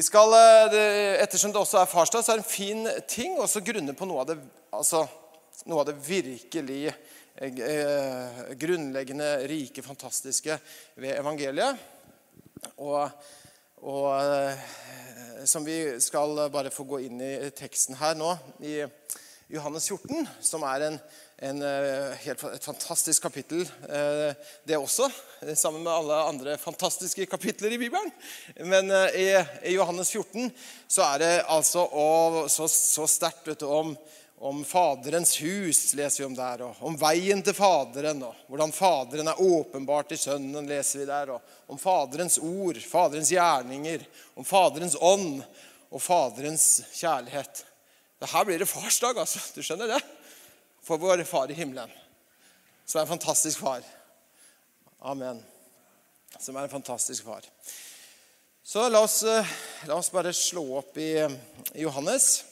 Vi skal, eh, Ettersom det også er farsdag, så er det en fin ting også grunne på noe av det, altså, noe av det virkelig eh, grunnleggende, rike, fantastiske ved evangeliet. Og, og eh, som vi skal bare få gå inn i teksten her nå, i Johannes 14, som er en, en, eh, helt, et fantastisk kapittel, eh, det også. eh, Sammen med alle andre fantastiske kapitler i Bibelen. Men i, i Johannes 14 så er det altså og, så, så sterkt om, om Faderens hus, leser vi om der. Og om veien til Faderen, og hvordan Faderen er åpenbart i Sønnen, leser vi der. Og om Faderens ord, Faderens gjerninger, om Faderens ånd og Faderens kjærlighet. Her blir det farsdag, altså. Du skjønner det? For vår Far i himmelen, som er en fantastisk far. Amen. Som er en fantastisk far. Så la oss, eh, la oss bare slå opp i, i Johannes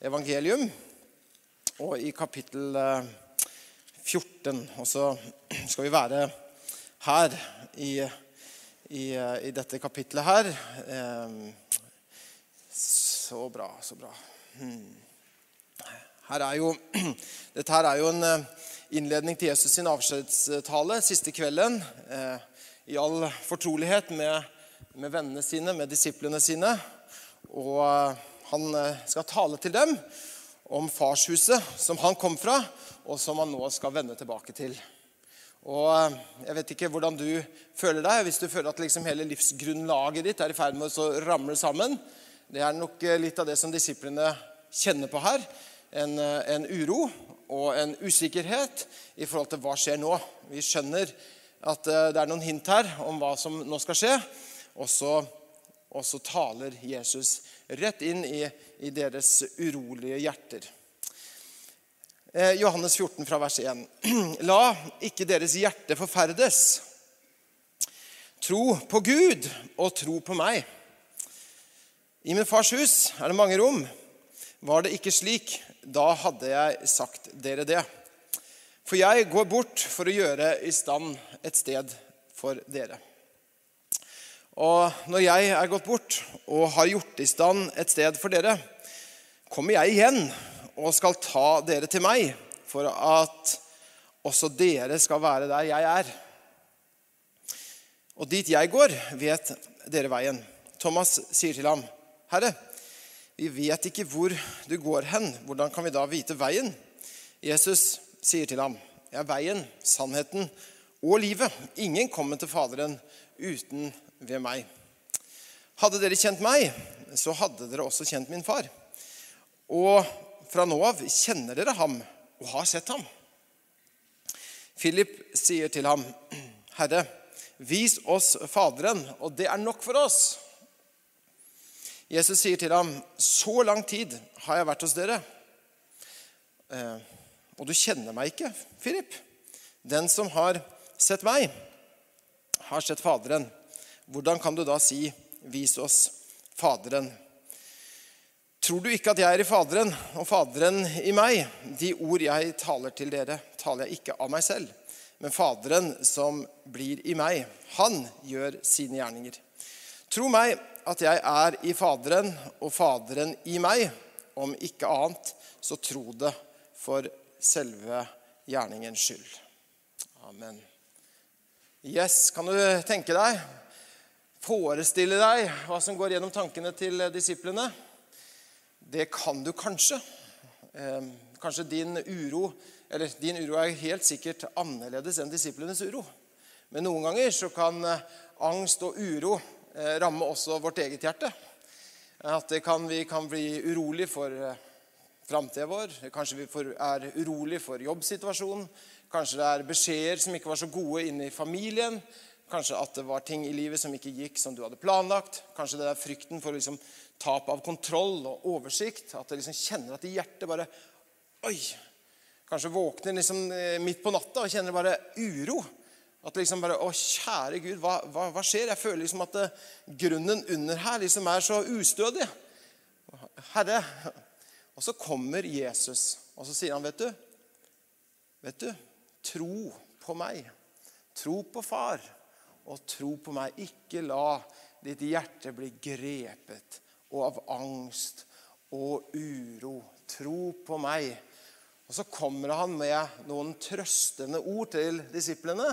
evangelium og i kapittel eh, 14. Og så skal vi være her i, i, eh, i dette kapittelet her. Eh, Så bra, så bra. Her er jo, dette her er jo en eh, innledning til Jesus sin avskjedstale siste kvelden. eh, I all fortrolighet med, med vennene sine, med disiplene sine. Og eh, han skal tale til dem om farshuset som han kom fra, og som han nå skal vende tilbake til. Og Jeg vet ikke hvordan du føler deg, hvis du føler at liksom hele livsgrunnlaget ditt er i ferd med å ramle sammen. Det er nok eh, litt av det som disiplene kjenner på her. En, eh, en uro og en usikkerhet i forhold til hva skjer nå. Vi skjønner at eh, det er noen hint her om hva som nå skal skje. Og så, og så taler Jesus rett inn i, i deres urolige hjerter. Johannes 14 fra vers 1. La ikke deres hjerte forferdes. Tro på Gud og tro på meg. I min fars hus er det mange rom. Var det ikke slik, da hadde jeg sagt dere det. For jeg går bort for å gjøre i stand et sted for dere. Og når jeg er gått bort og har gjort i stand et sted for dere, kommer jeg igjen og skal ta dere til meg, for at også dere skal være der jeg er. Og dit jeg går, vet dere veien. Thomas sier til ham, Herre, vi vet ikke hvor du går hen. Hvordan kan vi da vite veien? Jesus sier til ham, Jeg er veien, sannheten og livet. Ingen kommer til Faderen uten ved meg. Hadde dere kjent meg, så hadde dere også kjent min far. Og fra nå av kjenner dere ham og har sett ham. Philip sier til ham, Herre, vis oss Faderen, og det er nok for oss. Jesus sier til ham, så lang tid har jeg vært hos dere, eh, og du kjenner meg ikke, Philip. Den som har sett meg, har sett Faderen. Hvordan kan du da si, vis oss Faderen? Tror du ikke at jeg er i Faderen, og Faderen i meg? De ord jeg taler til dere, taler jeg ikke av meg selv, men Faderen som blir i meg, han gjør sine gjerninger. Tro meg at jeg er i Faderen, og Faderen i meg. Om ikke annet, så tro det for selve gjerningens skyld. Amen. Yes, kan du tenke deg, forestille deg hva som går gjennom tankene til disiplene? Det kan du kanskje. Eh, kanskje din uro eller din uro er helt sikkert annerledes enn disiplenes uro. Men noen ganger så kan eh, angst og uro ramme også vårt eget hjerte. At kan, vi kan bli urolig for eh, framtida vår. Kanskje vi er urolig for jobbsituasjonen. Kanskje det er beskjeder som ikke var så gode inne i familien. Kanskje at det var ting i livet som ikke gikk som du hadde planlagt. Kanskje det er frykten for liksom, tap av kontroll og oversikt. At du liksom kjenner at i hjertet bare Oi! Kanskje våkner liksom eh, midt på natta og kjenner bare uro. At liksom bare Å, kjære Gud, hva, hva, hva skjer? Jeg føler liksom at det, grunnen under her liksom er så ustødig. Herre. Og så kommer Jesus, og så sier han, vet du Vet du, tro på meg. Tro på far, og tro på meg. Ikke la ditt hjerte bli grepet og av angst og uro. Tro på meg. Og så kommer han med noen trøstende ord til disiplene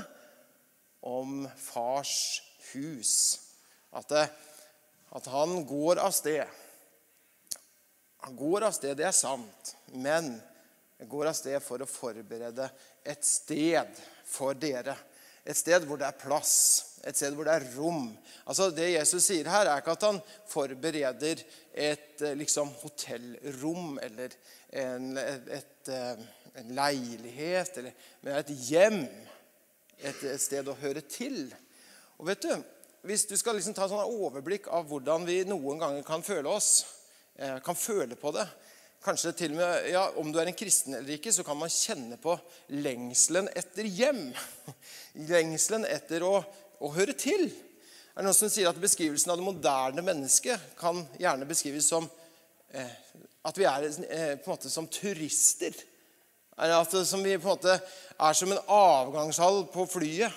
om fars hus. At, det, at han går av sted. Han går av sted, det er sant. Men han går av sted for å forberede et sted for dere. Et sted hvor det er plass, et sted hvor det er rom. Altså Det Jesus sier her, er ikke at han forbereder et eh, liksom, hotellrom eller en, et, et, eh, en leilighet, eller, men et hjem. Et, et, sted å høre til. Og vet du, Hvis du skal liksom ta sånn overblikk av hvordan vi noen ganger kan føle oss, eh, kan føle på det, Kanskje til og med, ja, Om du er en kristen eller ikke, så kan man kjenne på lengselen etter hjem. Lengselen etter å, å høre til. Det er noen som sier at Beskrivelsen av det moderne mennesket kan gjerne beskrives som eh, at vi er eh, på en måte som turister. At som vi på en måte er som en avgangshall på flyet.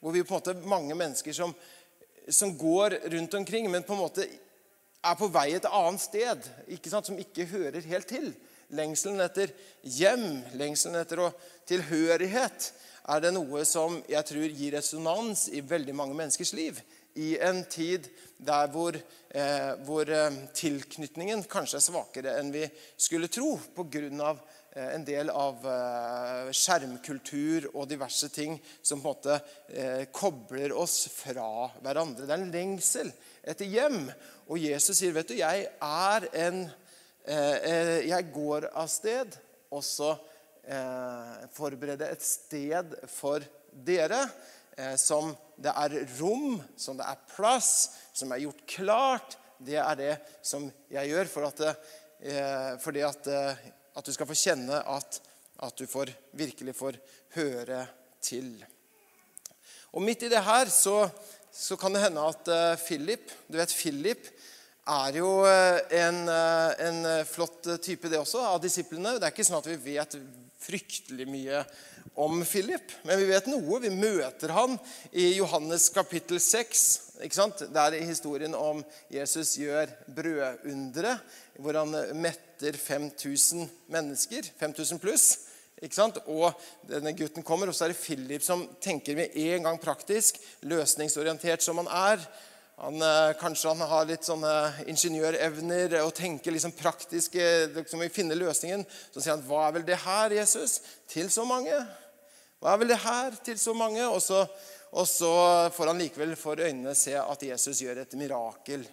Hvor vi på en måte mange mennesker som, som går rundt omkring, men på en måte er på vei et annet sted, ikke sant, som ikke hører helt til. Lengselen etter hjem, lengselen etter tilhørighet, er det noe som jeg tror gir resonans i veldig mange menneskers liv. I en tid der hvor, eh, hvor eh, tilknytningen kanskje er svakere enn vi skulle tro pga. Eh, en del av eh, skjermkultur og diverse ting som på en måte eh, kobler oss fra hverandre. Det er en lengsel etter hjem. Og Jesus sier, 'Vet du, jeg er en Jeg går av sted, og så forbereder et sted for dere.' Som det er rom, som det er plass, som er gjort klart. Det er det som jeg gjør for at, fordi at at du skal få kjenne at, at du får, virkelig får høre til. Og midt i det her så, så kan det hende at uh, Philip Du vet, Philip er jo uh, en, uh, en, flott type, det også, av disiplene. Det er ikke sånn at vi vet fryktelig mye om Philip, men vi vet noe. Vi møter han i Johannes kapittel 6. Ikke sant? Der er historien om Jesus gjør brødunderet, hvor han metter 5000 mennesker. 5000 pluss. Ikke sant? Og denne gutten kommer, og så er det Philip som tenker med en gang praktisk, løsningsorientert som han er. Han, eh, kanskje han har litt sånne ingeniørevner og tenker liksom praktisk. liksom vi finner løsningen. Så sier han, 'Hva er vel det her, Jesus? Til så mange?' Hva er vel det her til så mange? Og så, og så får han likevel for øynene se at Jesus gjør et mirakel.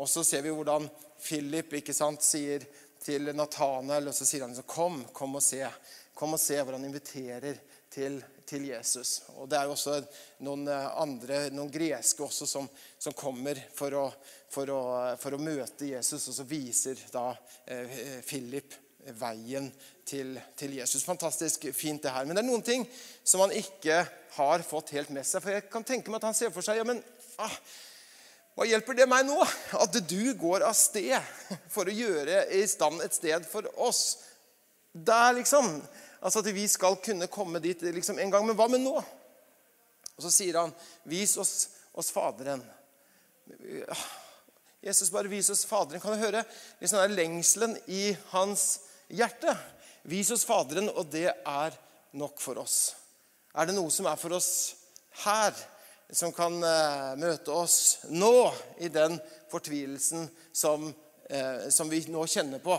Og så ser vi hvordan Philip ikke sant, sier til Nathanael, og så sier han liksom, 'Kom, kom og se.' Kom og se hvor han inviterer til, til, Jesus. Og Det er jo også noen andre, noen greske også, som, som kommer for å, for, å, for å, møte Jesus. Og så viser da eh, Philip veien til, til, Jesus. Fantastisk fint, det her. Men det er noen ting som han ikke har fått helt med seg. For jeg kan tenke meg at han ser for seg ja, men ah, Hva hjelper det meg nå? At du går av sted for å gjøre i stand et sted for oss. Der, liksom. Altså at vi skal kunne komme dit liksom, en gang. Men hva med nå? Og så sier han, 'Vis oss, oss Faderen'. Jesus, bare vis oss Faderen. Kan du høre liksom den lengselen i hans hjerte? Vis oss Faderen, og det er nok for oss. Er det noe som er for oss her, som kan uh, møte oss nå i den fortvilelsen som, uh, som vi nå kjenner på?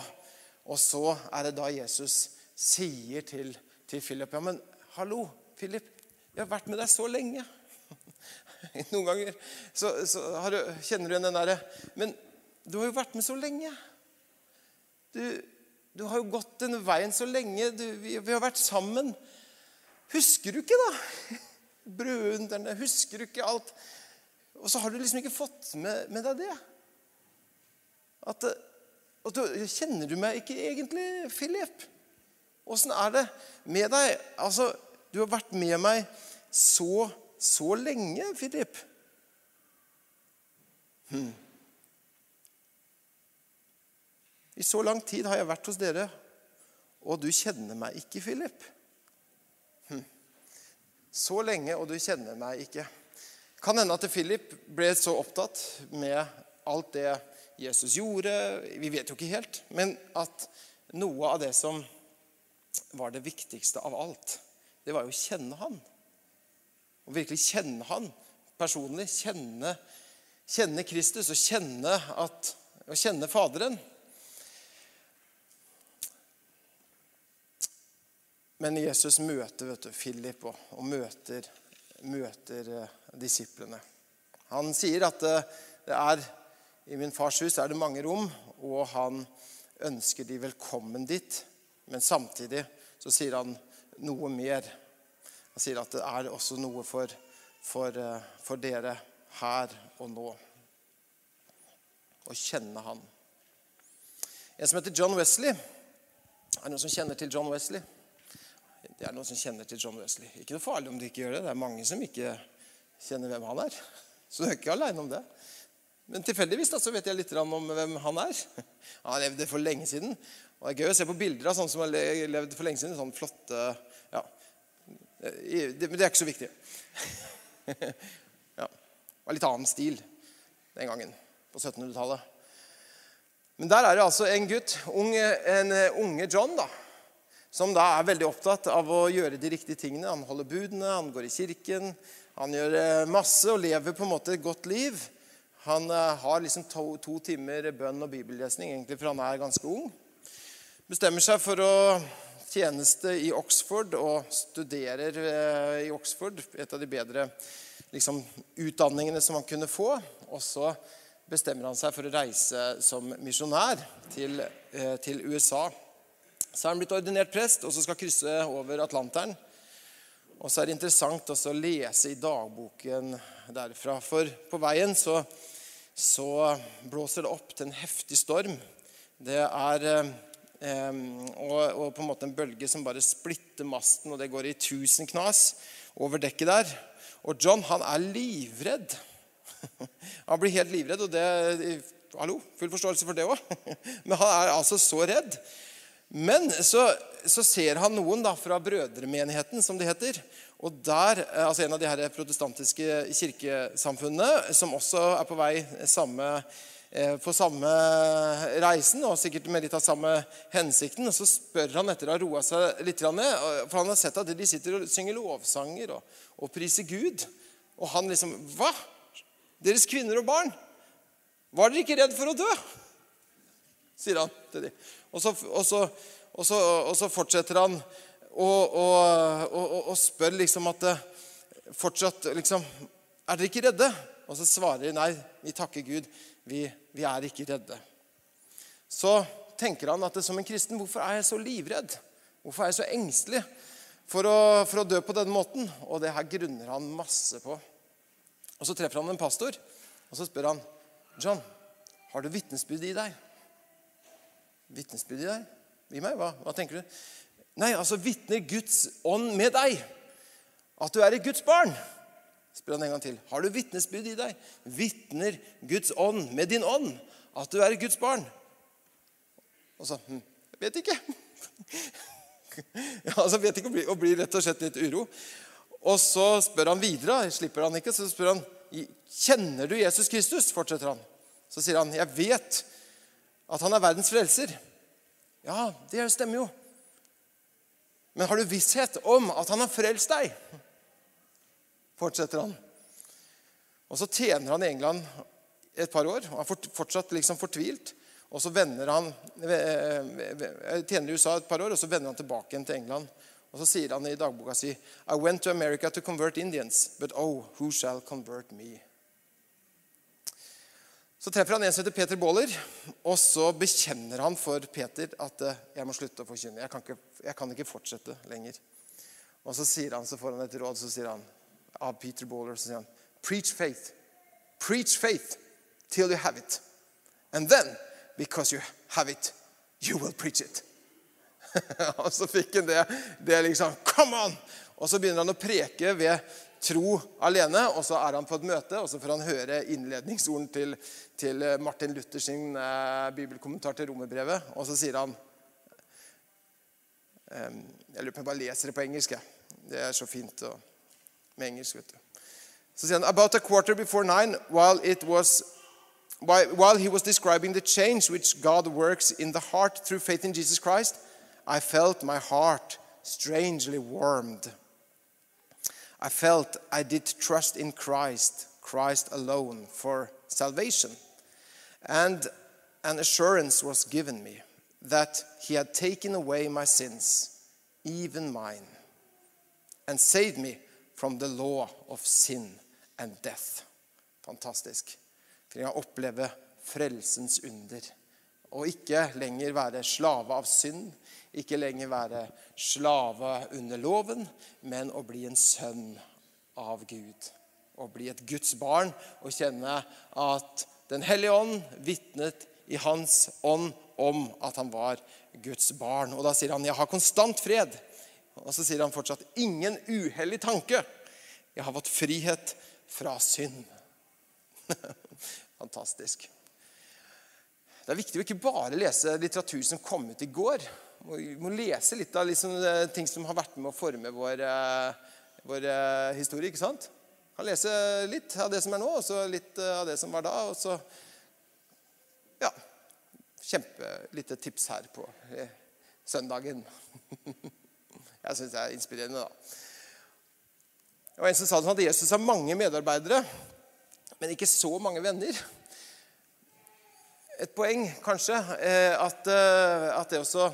Og så er det da Jesus sier til, til Philip Ja, men hallo, Philip. Jeg har vært med deg så lenge. Noen ganger så, så du, kjenner du igjen den derre Men du har jo vært med så lenge. Du, du har jo gått denne veien så lenge. Du, vi, vi, har vært sammen. Husker du ikke, da? Brødunderne. Husker du ikke alt? Og så har du liksom ikke fått med, med deg det. At, at du, Kjenner du meg ikke egentlig, Philip? Åssen er det med deg? Altså, du har vært med meg så, så lenge, Philip. Hmm. I så lang tid har jeg vært hos dere, og du kjenner meg ikke, Philip. Hmm. Så lenge, og du kjenner meg ikke. Kan hende at Philip ble så opptatt med alt det Jesus gjorde Vi vet jo ikke helt. Men at noe av det som var det viktigste av alt, det var jo å kjenne han. Å virkelig kjenne han personlig. Kjenne, kjenne Kristus og kjenne, at, og kjenne Faderen. Men Jesus møter vet du, Philip og, og møter, møter uh, disiplene. Han sier at det, det er, i min fars hus er det mange rom, og han ønsker de velkommen dit. Men samtidig så sier han noe mer. Han sier at det er også noe for, for, uh, for dere her og nå. Å kjenne han. En som heter John Wesley. Er det noen som kjenner til John Wesley? Det er noen som kjenner til John Wesley. Ikke noe farlig om du ikke gjør det. Det er mange som ikke kjenner hvem han er. Så du er ikke aleine om det. Men tilfeldigvis da, så vet jeg litt om hvem han er. Han levde for lenge siden. Og Det er gøy å se på bilder av sånne som har levd for lenge siden. Sånn flotte ja. Men det er ikke så viktig. Ja. Det var litt annen stil den gangen, på 1700-tallet. Men der er det altså en gutt, en unge John, da, som da er veldig opptatt av å gjøre de riktige tingene. Han holder budene, han går i kirken, han gjør eh, masse og lever på en måte et godt liv. Han eh, har liksom to, to timer bønn og bibellesning, egentlig, for han er ganske ung. Bestemmer seg for å tjeneste i Oxford og studerer eh, i Oxford. Et av de bedre liksom, utdanningene som han kunne få. Og så bestemmer han seg for å reise som misjonær til, til USA. Så er han blitt ordinert prest og så skal krysse over Atlanteren. Og så er det interessant også å lese i dagboken derfra. For på veien så, så blåser det opp til en heftig storm. Det er eh, og, og, på en måte en bølge som bare splitter masten, og det går i tusen knas over dekket der. Og John han er livredd. Han blir helt livredd, og det Hallo, full forståelse for det òg. Men han er altså så redd. Men så, så, ser han noen da fra brødremenigheten, som det heter. Og der, eh, altså En av de her protestantiske kirkesamfunnene som også er på vei samme, eh, på samme reisen, og sikkert med litt av samme hensikten. Og Så spør han etter å ha roa seg litt, for han har sett at de sitter og synger lovsanger og, og priser Gud. Og han liksom Hva? Deres kvinner og barn? Var dere ikke redd for å dø? Sier han til dem. Og så, og så, og så, og så fortsetter han å spør liksom at det, fortsatt liksom Er dere ikke redde? Og så svarer de nei, vi takker Gud. Vi, vi er ikke redde. Så tenker han at det, som en kristen, hvorfor er jeg så livredd? Hvorfor er jeg så engstelig for å, for å dø på denne måten? Og det her grunner han masse på. Og Så treffer han en pastor, og så spør han John, har du vitnesbyrd i deg? Vitnesbyrd i deg? I meg? Hva, hva tenker du? Nei, altså vitner Guds ånd med deg. At du er et Guds barn. Spør han en gang til. Har du vitnesbyrd i deg? Vitner Guds ånd med din ånd at du er et Guds barn? Og så hm, Vet ikke. ja, altså vet ikke og blir rett og slett litt uro. Og så spør han videre. Slipper han ikke, så spør han Kjenner du Jesus Kristus? fortsetter han. Så sier han, 'Jeg vet at han er verdens frelser. Ja, det stemmer jo. Men har du visshet om at han har frelst deg? Fortsetter han. Og så tjener han i England et par år og er fortsatt liksom fortvilt. Og så vender han tjener i USA et par år, og så vender han tilbake igjen til England. Og så sier han i dagboka si I went to America to convert Indians, but oh, who shall convert me? Så treffer han en som heter Peter Baaler, og så bekjenner han for Peter at eh, jeg må slutte å forkynne. Jeg kan ikke, jeg kan ikke fortsette lenger. Og så sier han, så får han et råd, så sier han av Peter Baaler, så sier han Preach faith. Preach faith till you have it. And then, because you have it, you will preach it. og så fikk han det, det liksom Come on! Og så begynner han å preke ved tro alene. Og så er han på et møte, og så får han høre innledningsorden til, til Martin Luther sin eh, bibelkommentar til romerbrevet. Og så sier han eh, Jeg lurer på om jeg bare leser det på engelsk. Det er så fint med engelsk. vet du. Så sier han About a quarter before nine, while, it was, while he was describing the change which God works in the heart through faith in Jesus Christ, I felt my heart strangely warmed. I felt I did trust in Christ, Christ alone, for salvation. And an assurance was given me that he had taken away my sins, even mine, and saved me from the law of sin and death. Fantastisk. For jeg opplever frelsens under. Og ikke lenger være slave av synd, ikke lenger være slave under loven, men å bli en sønn av Gud. Å bli et Guds barn og kjenne at Den hellige ånd vitnet i hans ånd om at han var Guds barn. Og da sier han, 'Jeg har konstant fred'. Og så sier han fortsatt, 'Ingen uhellig tanke'. Jeg har fått frihet fra synd. Fantastisk. Det er viktig å ikke bare lese litteratur som kom ut i går. Vi må lese litt av liksom ting som har vært med å forme vår, eh, vår eh, historie. ikke sant? Kan lese litt av det som er nå, og så litt av det som var da. Og så ja, kjempelite tips her på eh, søndagen. Jeg syns det er inspirerende, da. Det var en som sa sånn at Jesus har mange medarbeidere, men ikke så mange venner. Et poeng, kanskje, at, at det også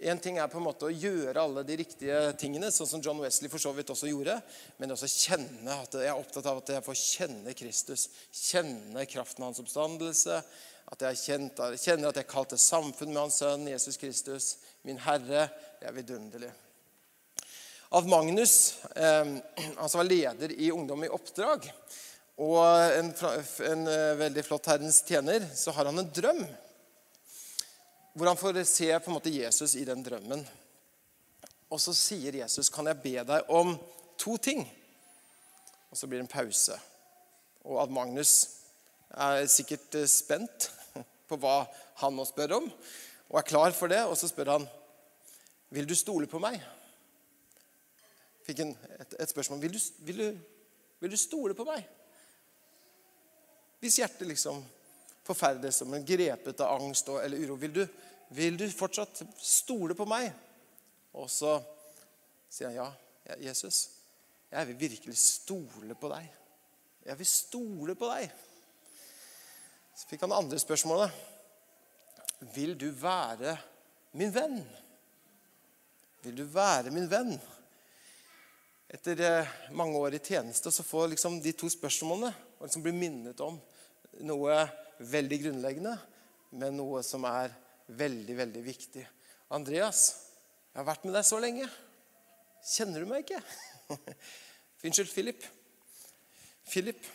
en ting er på en måte å gjøre alle de riktige tingene, sånn som John Wesley for så vidt også gjorde. Men også kjenne at jeg er opptatt av at jeg får kjenne Kristus. Kjenne kraften av hans oppstandelse. At jeg kjenner at jeg kalt til samfunn med hans sønn Jesus Kristus. Min Herre. Det er vidunderlig. Av Magnus, eh, han som var leder i Ungdom i oppdrag, og en, en eh, veldig flott Herrens tjener, så har han en drøm hvor han får se på en måte Jesus i den drømmen. Og så sier Jesus, 'Kan jeg be deg om to ting?' Og så blir det en pause. Og at Magnus er sikkert eh, spent på hva han nå spør om, og er klar for det. Og så spør han, 'Vil du stole på meg?' Fikk en, et, et, spørsmål. Vil du, vil, du, vil du stole på meg? Hvis hjertet liksom forferdes som en grepet av angst eller uro. Vil du, vil du fortsatt stole på meg? Og så sier han ja, Jesus, jeg vil virkelig stole på deg. Jeg vil stole på deg. Så fikk han det andre spørsmålet. Vil du være min venn? Vil du være min venn? Etter eh, mange år i tjeneste så får liksom de to spørsmålene og liksom bli minnet om noe veldig grunnleggende, men noe som er veldig, veldig viktig. Andreas, jeg har vært med deg så lenge. Kjenner du meg ikke? Unnskyld, Philip. Philip.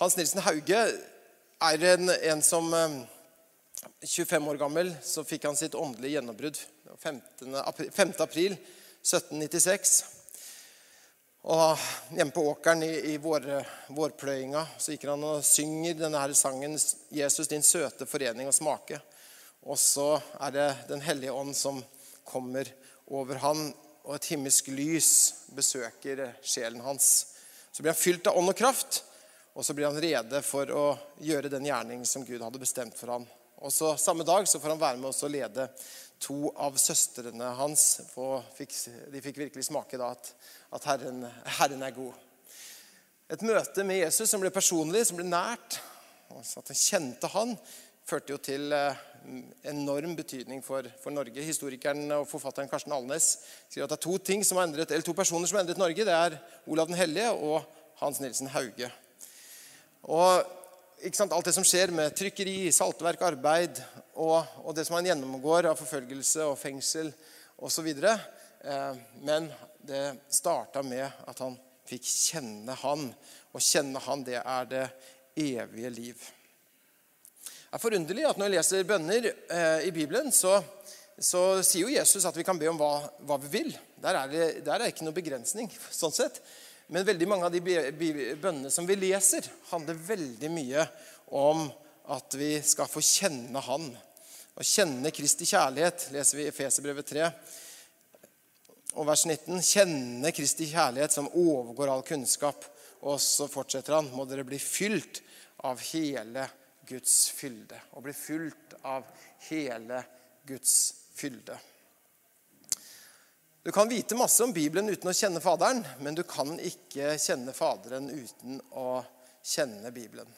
Hans Nilsen Hauge er en, en som 25 eh, år gammel så fikk han sitt åndelige gjennombrudd 5. april, 5. april 1796. Og Hjemme på åkeren i, i vår, vårpløyinga så gikk han og synger denne sangen 'Jesus, din søte forening og smake'. Og så er det Den hellige ånd som kommer over han, og et himmelsk lys besøker sjelen hans. Så blir han fylt av ånd og kraft, og så blir han rede for å gjøre den gjerning som Gud hadde bestemt for han. Og så Samme dag så får han være med oss og lede to av søstrene hans. de fikk virkelig smake da at at Herren, Herren er god. Et møte med Jesus som ble personlig, som ble nært, at han kjente han, førte jo til eh, enorm betydning for, for, Norge. Historikeren og forfatteren Karsten Alnes sier at det er to, ting som har endret, eller to personer som har endret Norge. Det er Olav den hellige og Hans Nilsen Hauge. Og sant, Alt det som skjer med trykkeri, saltverk, arbeid og, og det som han gjennomgår av forfølgelse og fengsel osv. Eh, men det starta med at han fikk kjenne han. Og kjenne han, det er det evige liv. Det er forunderlig at når jeg leser bønner eh, i Bibelen, så, så, sier jo Jesus at vi kan be om hva, hva vi vil. Der er, det, ikke noe begrensning. sånn sett. Men veldig mange av de bønnene som vi leser, handler veldig mye om at vi skal få kjenne Han. Å kjenne Kristi kjærlighet leser vi i Efeserbrevet 3. Og vers 19.: Kjenne Kristi kjærlighet som overgår all kunnskap. Og så fortsetter han. Må dere bli fylt av hele Guds fylde. Og bli fylt av hele Guds fylde. Du kan vite masse om Bibelen uten å kjenne Faderen, men du kan ikke kjenne Faderen uten å kjenne Bibelen.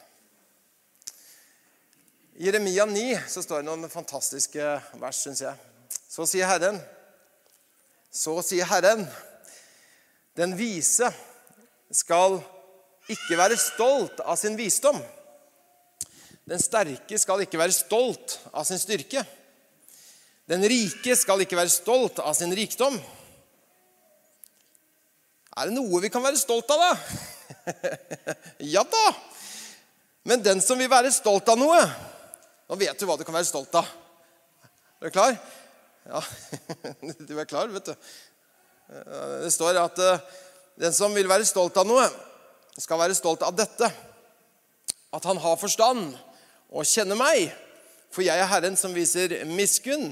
I Jeremia 9 så står det noen fantastiske vers, syns jeg. Så sier Herren, så sier Herren, den vise skal ikke være stolt av sin visdom. Den sterke skal ikke være stolt av sin styrke. Den rike skal ikke være stolt av sin rikdom. Er det noe vi kan være stolt av, da? ja da! Men den som vil være stolt av noe Nå vet du hva du kan være stolt av. Er du klar? Ja, du er klar, vet du. Det står at eh, den som vil være stolt av noe, skal være stolt av dette. At han har forstand og kjenner meg. For jeg er Herren som viser miskunn,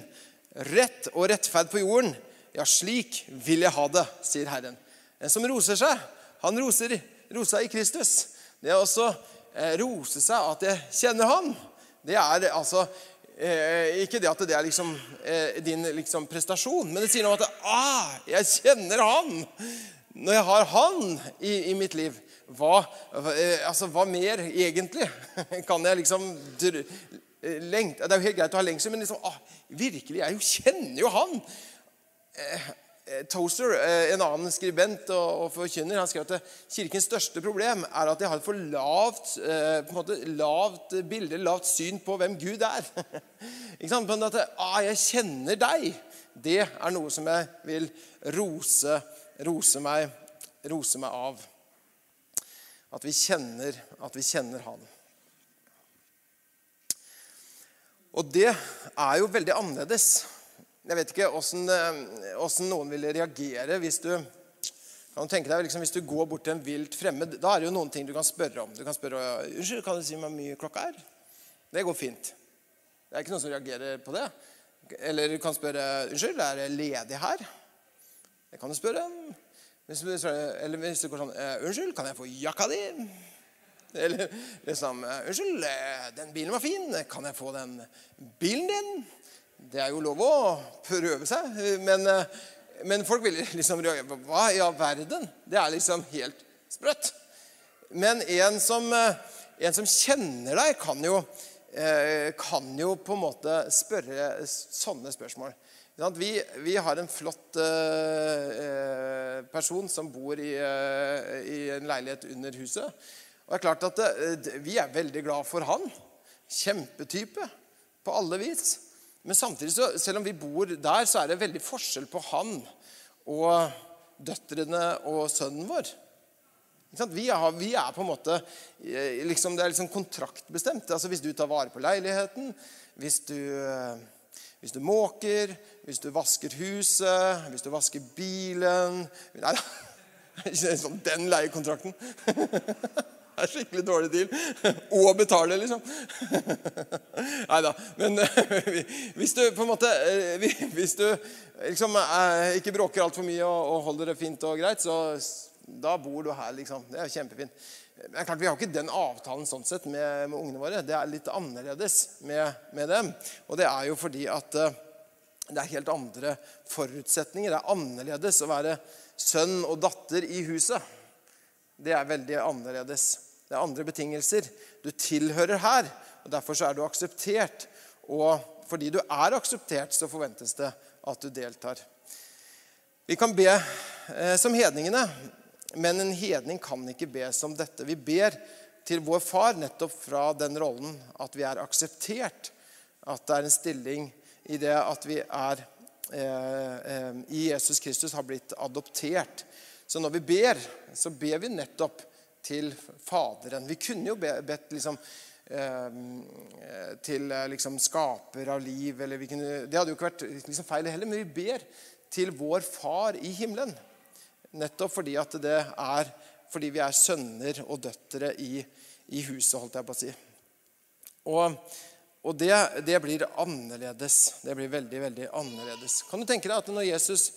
rett og rettferd på jorden. Ja, slik vil jeg ha det, sier Herren. En som roser seg, han roser, roser i Kristus. Det er også eh, rose seg at jeg kjenner Han. Det er altså eh, Ikke det at det er liksom, eh, din liksom, prestasjon, men det sier noe om at ah, jeg kjenner Han. Når jeg har Han i, i mitt liv, hva, eh, altså, hva, mer egentlig kan jeg liksom eh, lengte Det er jo helt greit å ha lengsel, men liksom, ah, virkelig, jeg kjenner jo Han. Eh, Eh, Toaster, eh, en annen skribent og forkynner, han skrev at kirkens største problem er at de har et for lavt, eh, måte, lavt bilde, lavt syn på hvem Gud er. Ikke sant? Men at ah, 'Jeg kjenner deg', det er noe som jeg vil rose, rose, meg, rose meg av. At vi kjenner, at vi kjenner Han. Og det er jo veldig annerledes jeg vet ikke åssen eh, noen ville reagere hvis du kan tenke deg, liksom, Hvis du går bort til en vilt fremmed, da er det jo noen ting du kan spørre om. Du kan spørre unnskyld, kan du si hvor mye klokka er. Det går fint. Det er ikke noen som reagerer på det. Eller du kan spørre unnskyld, er det ledig her. Det kan du spørre. Hvis du, eller hvis du går sånn Unnskyld, kan jeg få jakka di? Eller liksom Unnskyld, den bilen var fin. Kan jeg få den bilen din? Det er jo lov å prøve seg, men, eh, men folk vil liksom reagere Hva i all verden? Det er liksom helt sprøtt. Men en som, eh, en som kjenner deg, kan jo, eh, kan jo på en måte spørre sånne spørsmål. Vi, vi, har en flott eh, person som bor i, i, en leilighet under huset. Og det er klart at det, Vi er veldig glad for han. Kjempetype på alle vis. Men samtidig, så, selv om vi bor der, så er det veldig forskjell på han og døtrene og sønnen vår. Vi er, vi er, på en måte eh, liksom, Det er liksom kontraktbestemt. Altså Hvis du tar vare på leiligheten, hvis du, eh, hvis du måker, hvis du vasker huset, hvis du vasker bilen Nei da. Sånn den leiekontrakten. Det er skikkelig dårlig deal. Og betale, liksom. Nei da. Men hvis du på en måte eh, Hvis du liksom eh, ikke bråker altfor mye og holder det fint og greit, så da bor du her, liksom. Det er kjempefint. Men klart, Vi har ikke den avtalen sånn sett med, med ungene våre. Det er litt annerledes med, med, dem. Og det er jo fordi at eh, det er helt andre forutsetninger. Det er annerledes å være sønn og datter i huset det er veldig annerledes. Det er andre betingelser. Du tilhører her, og derfor så er du akseptert. Og fordi du er akseptert, så forventes det at du deltar. Vi kan be eh, som hedningene, men en hedning kan ikke be som dette. Vi ber til vår far nettopp fra den rollen at vi er akseptert. At det er en stilling i det at vi er eh, eh, i Jesus Kristus har blitt adoptert. Så når vi ber, så ber vi nettopp til Faderen. Vi kunne jo bedt liksom, eh, til eh, liksom, skaper av liv. Kunne, det hadde jo ikke vært liksom, feil heller, men vi ber til vår Far i himmelen. Nettopp fordi at det er fordi vi er sønner og døtre i, i huset, holdt jeg på å si. Og, og det, det, blir annerledes. Det blir veldig, veldig annerledes. Kan du tenke deg at når Jesus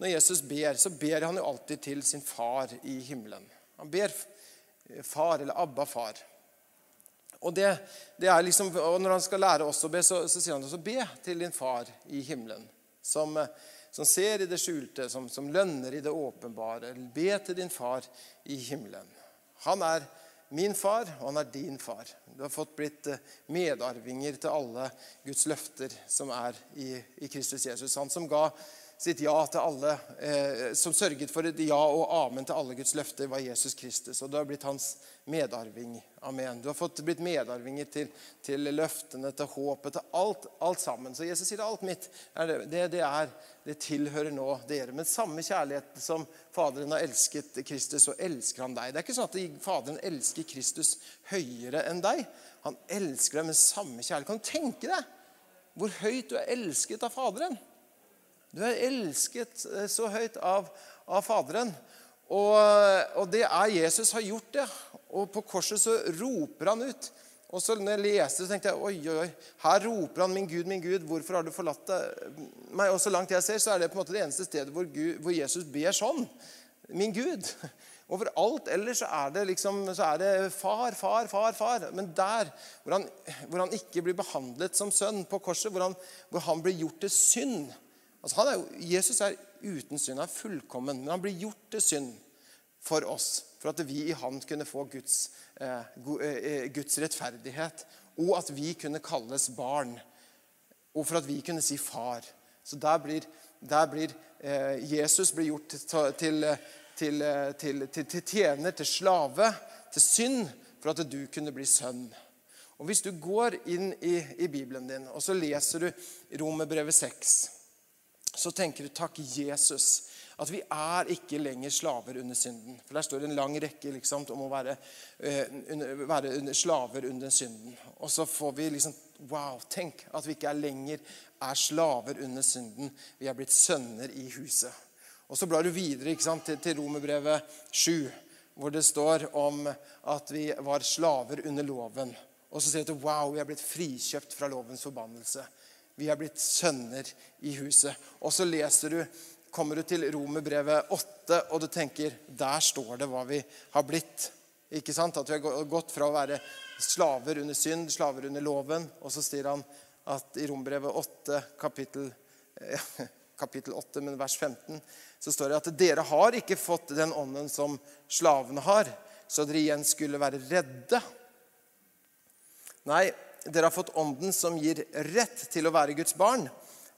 når Jesus ber, så ber han jo alltid til sin far i himmelen. Han ber far eller Abba far. Og, det, det liksom, og når han skal lære oss å be, så, så sier han også be til din far i himmelen. Som, som ser i det skjulte, som, som lønner i det åpenbare. Be til din far i himmelen. Han er min far, og han er din far. Du har fått blitt eh, medarvinger til alle Guds løfter som er i, i Kristus Jesus. Han som ga sitt ja til alle, eh, som sørget for et ja og amen til alle Guds løfter, var Jesus Kristus. Og du har blitt hans medarving. Amen. Du har fått blitt medarvinger til, til løftene, til håpet, til alt, alt, sammen. Så Jesus sier alt mitt det, det, det, er, det tilhører nå dere. Men samme kjærlighet som Faderen har elsket Kristus, så elsker han deg. Det er ikke sånn at Faderen elsker Kristus høyere enn deg. Han elsker deg med samme kjærlighet. Kan du tenke deg hvor høyt du er elsket av Faderen? Du er elsket eh, så høyt av, av Faderen. Og, og, det er Jesus har gjort det. Og på korset så roper han ut. Og så når jeg leste, så tenkte jeg oi, oi, oi, her roper han 'Min Gud, min Gud, hvorfor har du forlatt meg?' Og så langt jeg ser, så er det på en måte det eneste stedet hvor, Gud, hvor Jesus ber sånn. 'Min Gud'. Overalt ellers så er det liksom, så er det far, far, far. far. Men der hvor han, hvor han ikke blir behandlet som sønn på korset, hvor han, hvor han blir gjort til synd Altså, er jo, Jesus er uten synd, han er fullkommen, men han blir gjort til synd for oss. For at vi i han kunne få Guds, eh, eh, Guds rettferdighet. Og at vi kunne kalles barn. Og for at vi kunne si far. Så der blir, der blir eh, Jesus blir gjort til, til, til, til, tjener, til slave, til synd, for at du kunne bli sønn. Og Hvis du går inn i, i Bibelen din og så leser du Romerbrevet 6 så tenker du takk, Jesus, at vi er ikke lenger slaver under synden. For Der står det en lang rekke liksom, om å være, uh, være under, slaver under synden. Og så får vi liksom Wow, tenk at vi ikke er lenger er slaver under synden. Vi er blitt sønner i huset. Og Så blar du videre sant, til, til Romerbrevet 7, hvor det står om at vi var slaver under loven. Og så sier du wow, vi er blitt frikjøpt fra lovens forbannelse. Vi er blitt sønner i huset. Og så leser du, kommer du til Romerbrevet 8, og du tenker der står det hva vi har blitt. Ikke sant? At vi har gått fra å være slaver under synd, slaver under loven. Og så sier han at i Rombrevet 8, kapittel, kapittel 8, men vers 15, så står det at dere har ikke fått den ånden som slavene har, så dere igjen skulle være redde. Nei, dere har fått ånden som gir rett til å være Guds barn.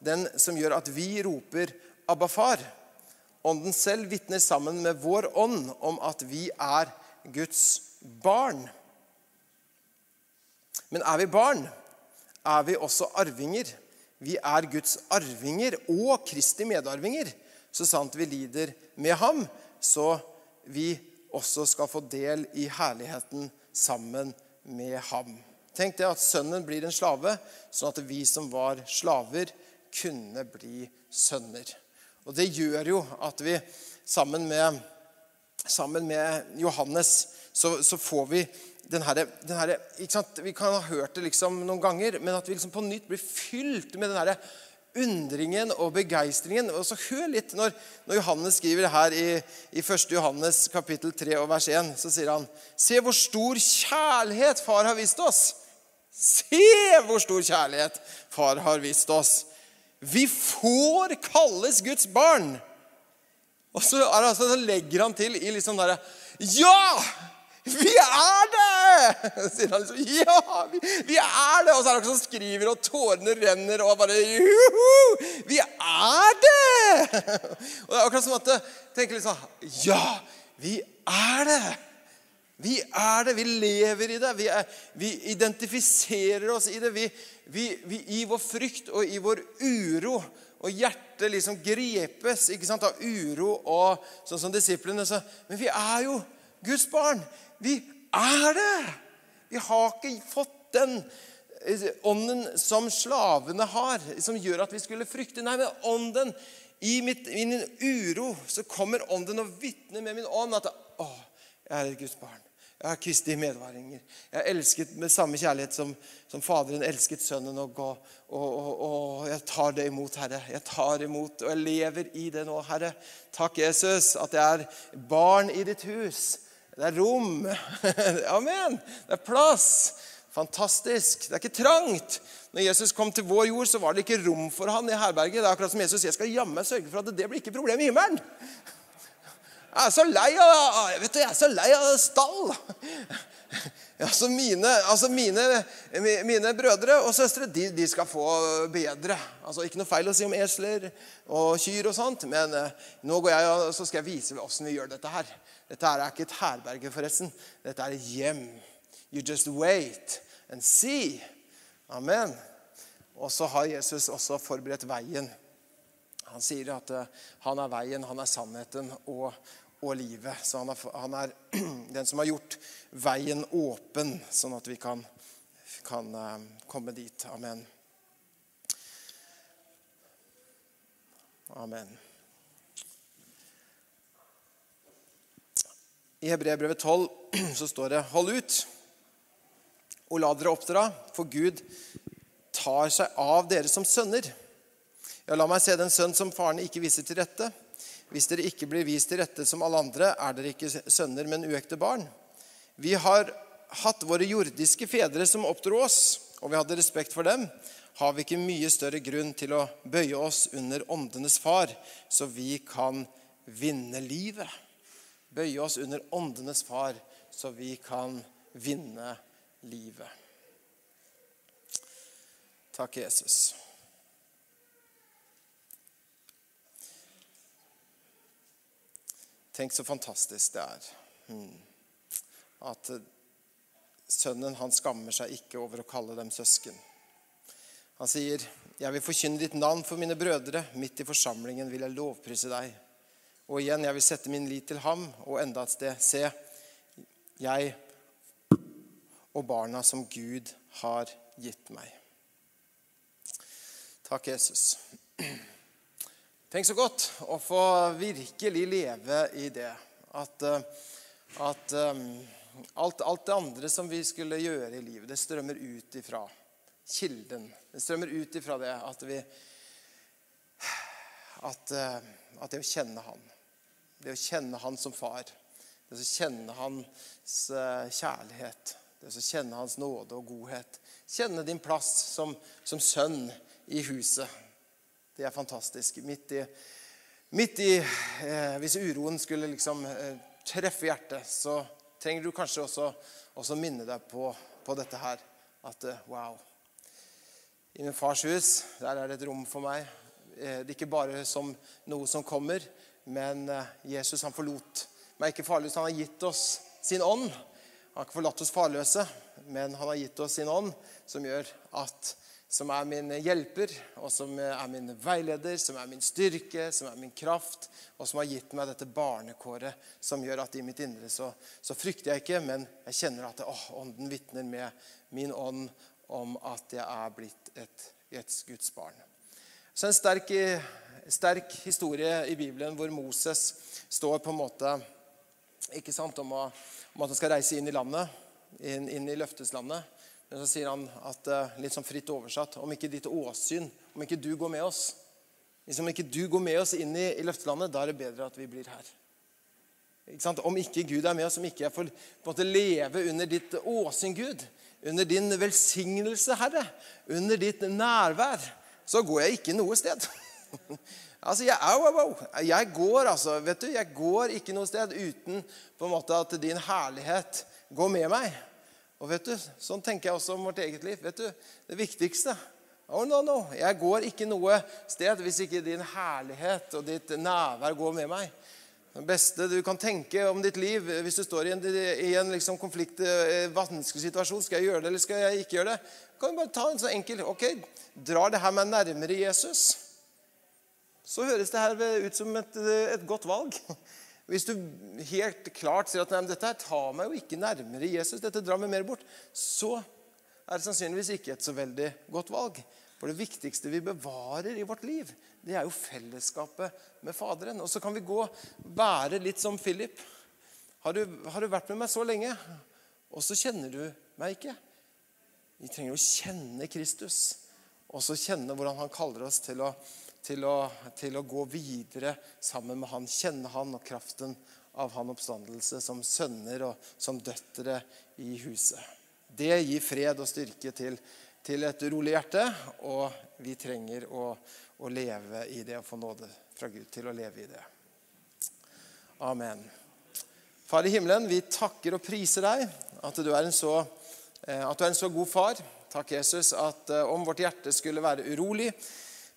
Den som gjør at vi roper 'Abba, far'. Ånden selv vitner sammen med vår ånd om at vi er Guds barn. Men er vi barn, er vi også arvinger. Vi er Guds arvinger og Kristi medarvinger, så sant vi lider med ham, så vi også skal få del i herligheten sammen med ham. Tenk det at sønnen blir en slave, sånn at vi som var slaver, kunne bli sønner. Og Det gjør jo at vi sammen med, sammen med Johannes så, så, får vi den herre her, Vi kan ha hørt det liksom noen ganger, men at vi liksom på nytt blir fylt med den herre undringen og begeistringen. Og så Hør litt når, når Johannes skriver her i, i 1. Johannes kapittel 3 og vers 1. Så sier han Se hvor stor kjærlighet far har vist oss. Se hvor stor kjærlighet far har vist oss. Vi får kalles Guds barn. Og så, altså, så legger han til i liksom derre Ja! Vi er det! Sier han liksom. Ja, vi, vi, er det! Og så er det noen som skriver, og tårene renner, og bare Juhu! Vi er det! Og det er akkurat som at du tenker liksom Ja, vi er det! Vi er det, vi lever i det. Vi, er, vi identifiserer oss i det. Vi, vi, I vår frykt og i vår uro og hjertet liksom grepes ikke sant, av uro og sånn som disiplene sa. Men vi er jo Guds barn. Vi er det! Vi har ikke fått den eh, ånden som slavene har, som gjør at vi skulle frykte. Nei, men ånden I mitt, min uro så kommer ånden og vitner med min ånd at å, jeg er et Guds barn. Jeg har Kristi medvaringer. Jeg har elsket med samme kjærlighet som, som Faderen elsket Sønnen. Og, og, og, og, jeg tar det imot, Herre. Jeg tar imot, og jeg lever i det nå, Herre. Takk, Jesus, at jeg er barn i ditt hus. Det er rom. Amen. Det er plass. Fantastisk. Det er ikke trangt. Når Jesus kom til vår jord, så var det ikke rom for han i herberget. Det er akkurat som Jesus jeg skal jammen sørge for at det blir ikke problem i himmelen. Jeg er så lei av, vet du, jeg er så lei av stall. Altså mine, altså mine, mine, brødre og søstre de, de, skal få bedre. Altså Ikke noe feil å si om esler og kyr, og sånt, men eh, nå går jeg og så skal jeg vise åssen vi gjør dette her. Dette her er ikke et herberge, forresten. Dette er et hjem. You just wait and see. Amen. Og så har Jesus også forberedt veien. Han sier at uh, han er veien, han er sannheten og, og livet. Så han er, han er, den som har gjort veien åpen, sånn at vi kan, kan uh, komme dit. Amen. Amen. I Hebreerbrevet 12 så står det 'Hold ut og la dere oppdra, for Gud tar seg av dere som sønner.' Ja, la meg se den sønn som faren ikke viser til rette. Hvis dere ikke blir vist til rette som alle andre, er dere ikke sønner, men uekte barn. Vi har hatt våre jordiske fedre som oppdro oss, og vi hadde respekt for dem. Har vi ikke mye større grunn til å bøye oss under åndenes far, så vi kan vinne livet? Bøye oss under åndenes far, så vi kan vinne livet. Takk, Jesus. Tenk så fantastisk det er. Hmm. At eh, sønnen han skammer seg ikke over å kalle dem søsken. Han sier, 'Jeg vil forkynne ditt navn for mine brødre. Midt i forsamlingen vil jeg lovprise deg.' Og igjen, jeg vil sette min lit til ham, og enda et sted. Se, jeg og barna som Gud har gitt meg. Takk, Jesus. Tenk så godt å få virkelig leve i det. At, eh, at um, alt, alt, det andre som vi skulle gjøre i livet, det strømmer ut ifra kilden. Det strømmer ut ifra det at vi at, at, det å kjenne Han, det å kjenne Han som far, det å kjenne Hans kjærlighet, det å kjenne Hans nåde og godhet, kjenne din plass som, som sønn i huset det er fantastisk. Midt i, midt i eh, Hvis uroen skulle liksom eh, treffe hjertet, så trenger du kanskje også, også minne deg på, på, dette her. At eh, wow I min fars hus der er det et rom for meg. Eh, ikke bare som noe som kommer, men eh, Jesus han forlot meg ikke farløs. Han har gitt oss sin ånd. Han har ikke forlatt oss farløse, men han har gitt oss sin ånd, som gjør at som er min hjelper, og som er min veileder, som er min styrke, som er min kraft, og som har gitt meg dette barnekåret som gjør at i mitt indre så, så frykter jeg ikke, men jeg kjenner at å, ånden vitner med min ånd om at jeg er blitt et, et Guds barn. Så en sterk, sterk, historie i Bibelen hvor Moses står på en måte ikke sant, om, å, om at han skal reise inn i landet, inn, inn i løfteslandet. Så sier han at eh, litt sånn fritt oversatt Om ikke ditt åsyn, om ikke du går med oss Hvis om ikke du går med oss inn i, i løftelandet, da er det bedre at vi blir her. Ikke om ikke Gud er med oss, om ikke jeg får på en måte leve under ditt åsyn, Gud, under din velsignelse, Herre, under ditt nærvær, så går jeg ikke noe sted. altså, jeg, au, au, au. jeg går altså, vet du, jeg går ikke noe sted uten på en måte at din herlighet går med meg. Og vet du, Sånn tenker jeg også om vårt eget liv. Vet du, Det viktigste Oh, no, no. Jeg går ikke noe sted hvis ikke din herlighet og ditt nærvær går med meg. Det beste du kan tenke om ditt liv hvis du står i en, i en liksom konflikt, eh, vanskelig situasjon Skal jeg gjøre det, eller skal jeg ikke gjøre det? Kan du bare ta en så enkel Ok, drar det her meg nærmere Jesus? Så høres det her ut som et, et godt valg. Hvis du helt klart sier at nei, dette her tar meg jo ikke nærmere Jesus, dette drar meg mer bort, så er det sannsynligvis ikke et så veldig godt valg. For det viktigste vi bevarer i vårt liv, det er jo fellesskapet med Faderen. Og så kan vi gå og være litt som Philip. Har du, har du vært med meg så lenge? og så kjenner du meg ikke. Vi trenger å kjenne Kristus, og så kjenne hvordan han kaller oss til å, til å, til å gå videre sammen med han. Kjenne han og kraften av han oppstandelse som sønner og som døtre i huset. Det gir fred og styrke til, til et urolig hjerte, og vi trenger å, å leve i det og få nåde fra Gud til å leve i det. Amen. Far i himmelen, vi takker og priser deg at du er en så, eh, er en så god far. Takk, Jesus, at eh, om vårt hjerte skulle være urolig,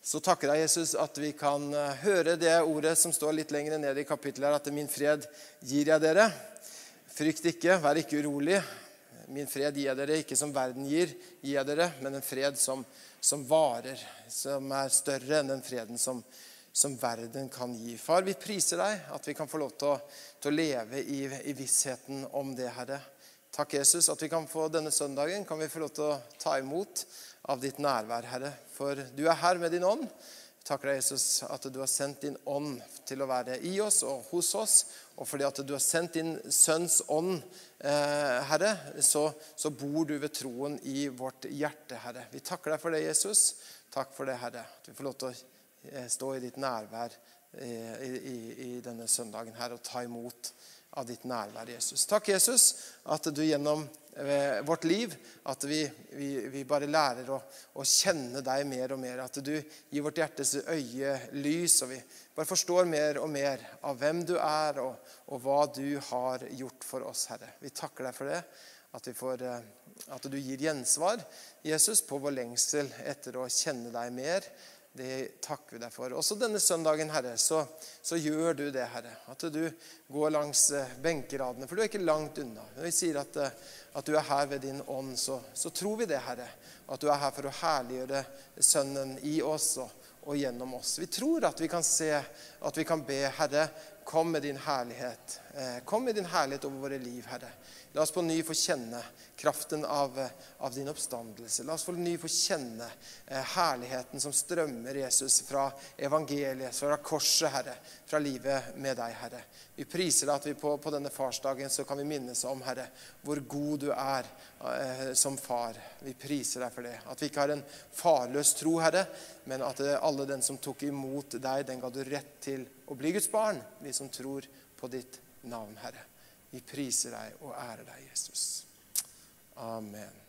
så takker jeg Jesus at vi kan eh, høre det ordet som står litt lenger ned i kapittelet, at 'min fred gir jeg dere'. Frykt ikke, vær ikke urolig. Min fred gir jeg dere, ikke som verden gir, gir jeg dere, men en fred som, som varer, som er større enn den freden som, som verden kan gi. Far, vi priser deg at vi kan få lov til å, til å leve i, i, vissheten om det, Herre. Takk, Jesus, at vi kan få denne søndagen kan vi få lov til å ta imot av ditt nærvær, Herre. For du er her med din ånd. Takker deg, Jesus, at du har sendt din ånd til å være i oss og hos oss. Og fordi at du har sendt din sønns ånd, eh, Herre, så, så, bor du ved troen i vårt hjerte, Herre. Vi takker deg for det, Jesus. Takk for det, Herre. At vi får lov til å Eh, stå i ditt nærvær eh, i, i, i, denne søndagen her og ta imot av ditt nærvær, Jesus. Takk, Jesus, at du gjennom eh, vårt liv at vi, vi, vi bare lærer å, å, kjenne deg mer og mer. At du gir vårt hjertes øye lys, og vi bare forstår mer og mer av hvem du er, og, og hva du har gjort for oss, Herre. Vi takker deg for det. At, får, at du gir gjensvar, Jesus, på vår lengsel etter å kjenne deg mer det takker vi deg for. Også denne søndagen, Herre, så, så, gjør du det, Herre. At du går langs eh, benkeradene, for du er ikke langt unna. Når vi sier at, eh, at du er her ved din ånd, så, så, tror vi det, Herre. At du er her for å herliggjøre Sønnen i oss og, og gjennom oss. Vi tror at vi kan se, at vi kan be, Herre, kom med din herlighet. Eh, kom med din herlighet over våre liv, Herre. La oss på ny få kjenne kraften av, av, din oppstandelse. La oss på ny få kjenne eh, herligheten som strømmer Jesus fra evangeliet, fra korset, Herre, fra livet med deg, Herre. Vi priser deg at vi på, på denne farsdagen så kan vi minnes om, Herre, hvor god du er eh, som far. Vi priser deg for det. At vi ikke har en farløs tro, Herre, men at eh, alle den som tok imot deg, den ga du rett til å bli Guds barn, vi som tror på ditt navn, Herre. Vi priser deg og ærer deg, Jesus. Amen.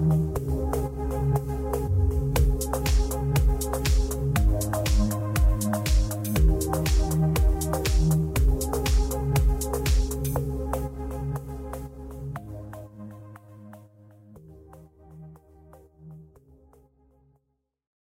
Thank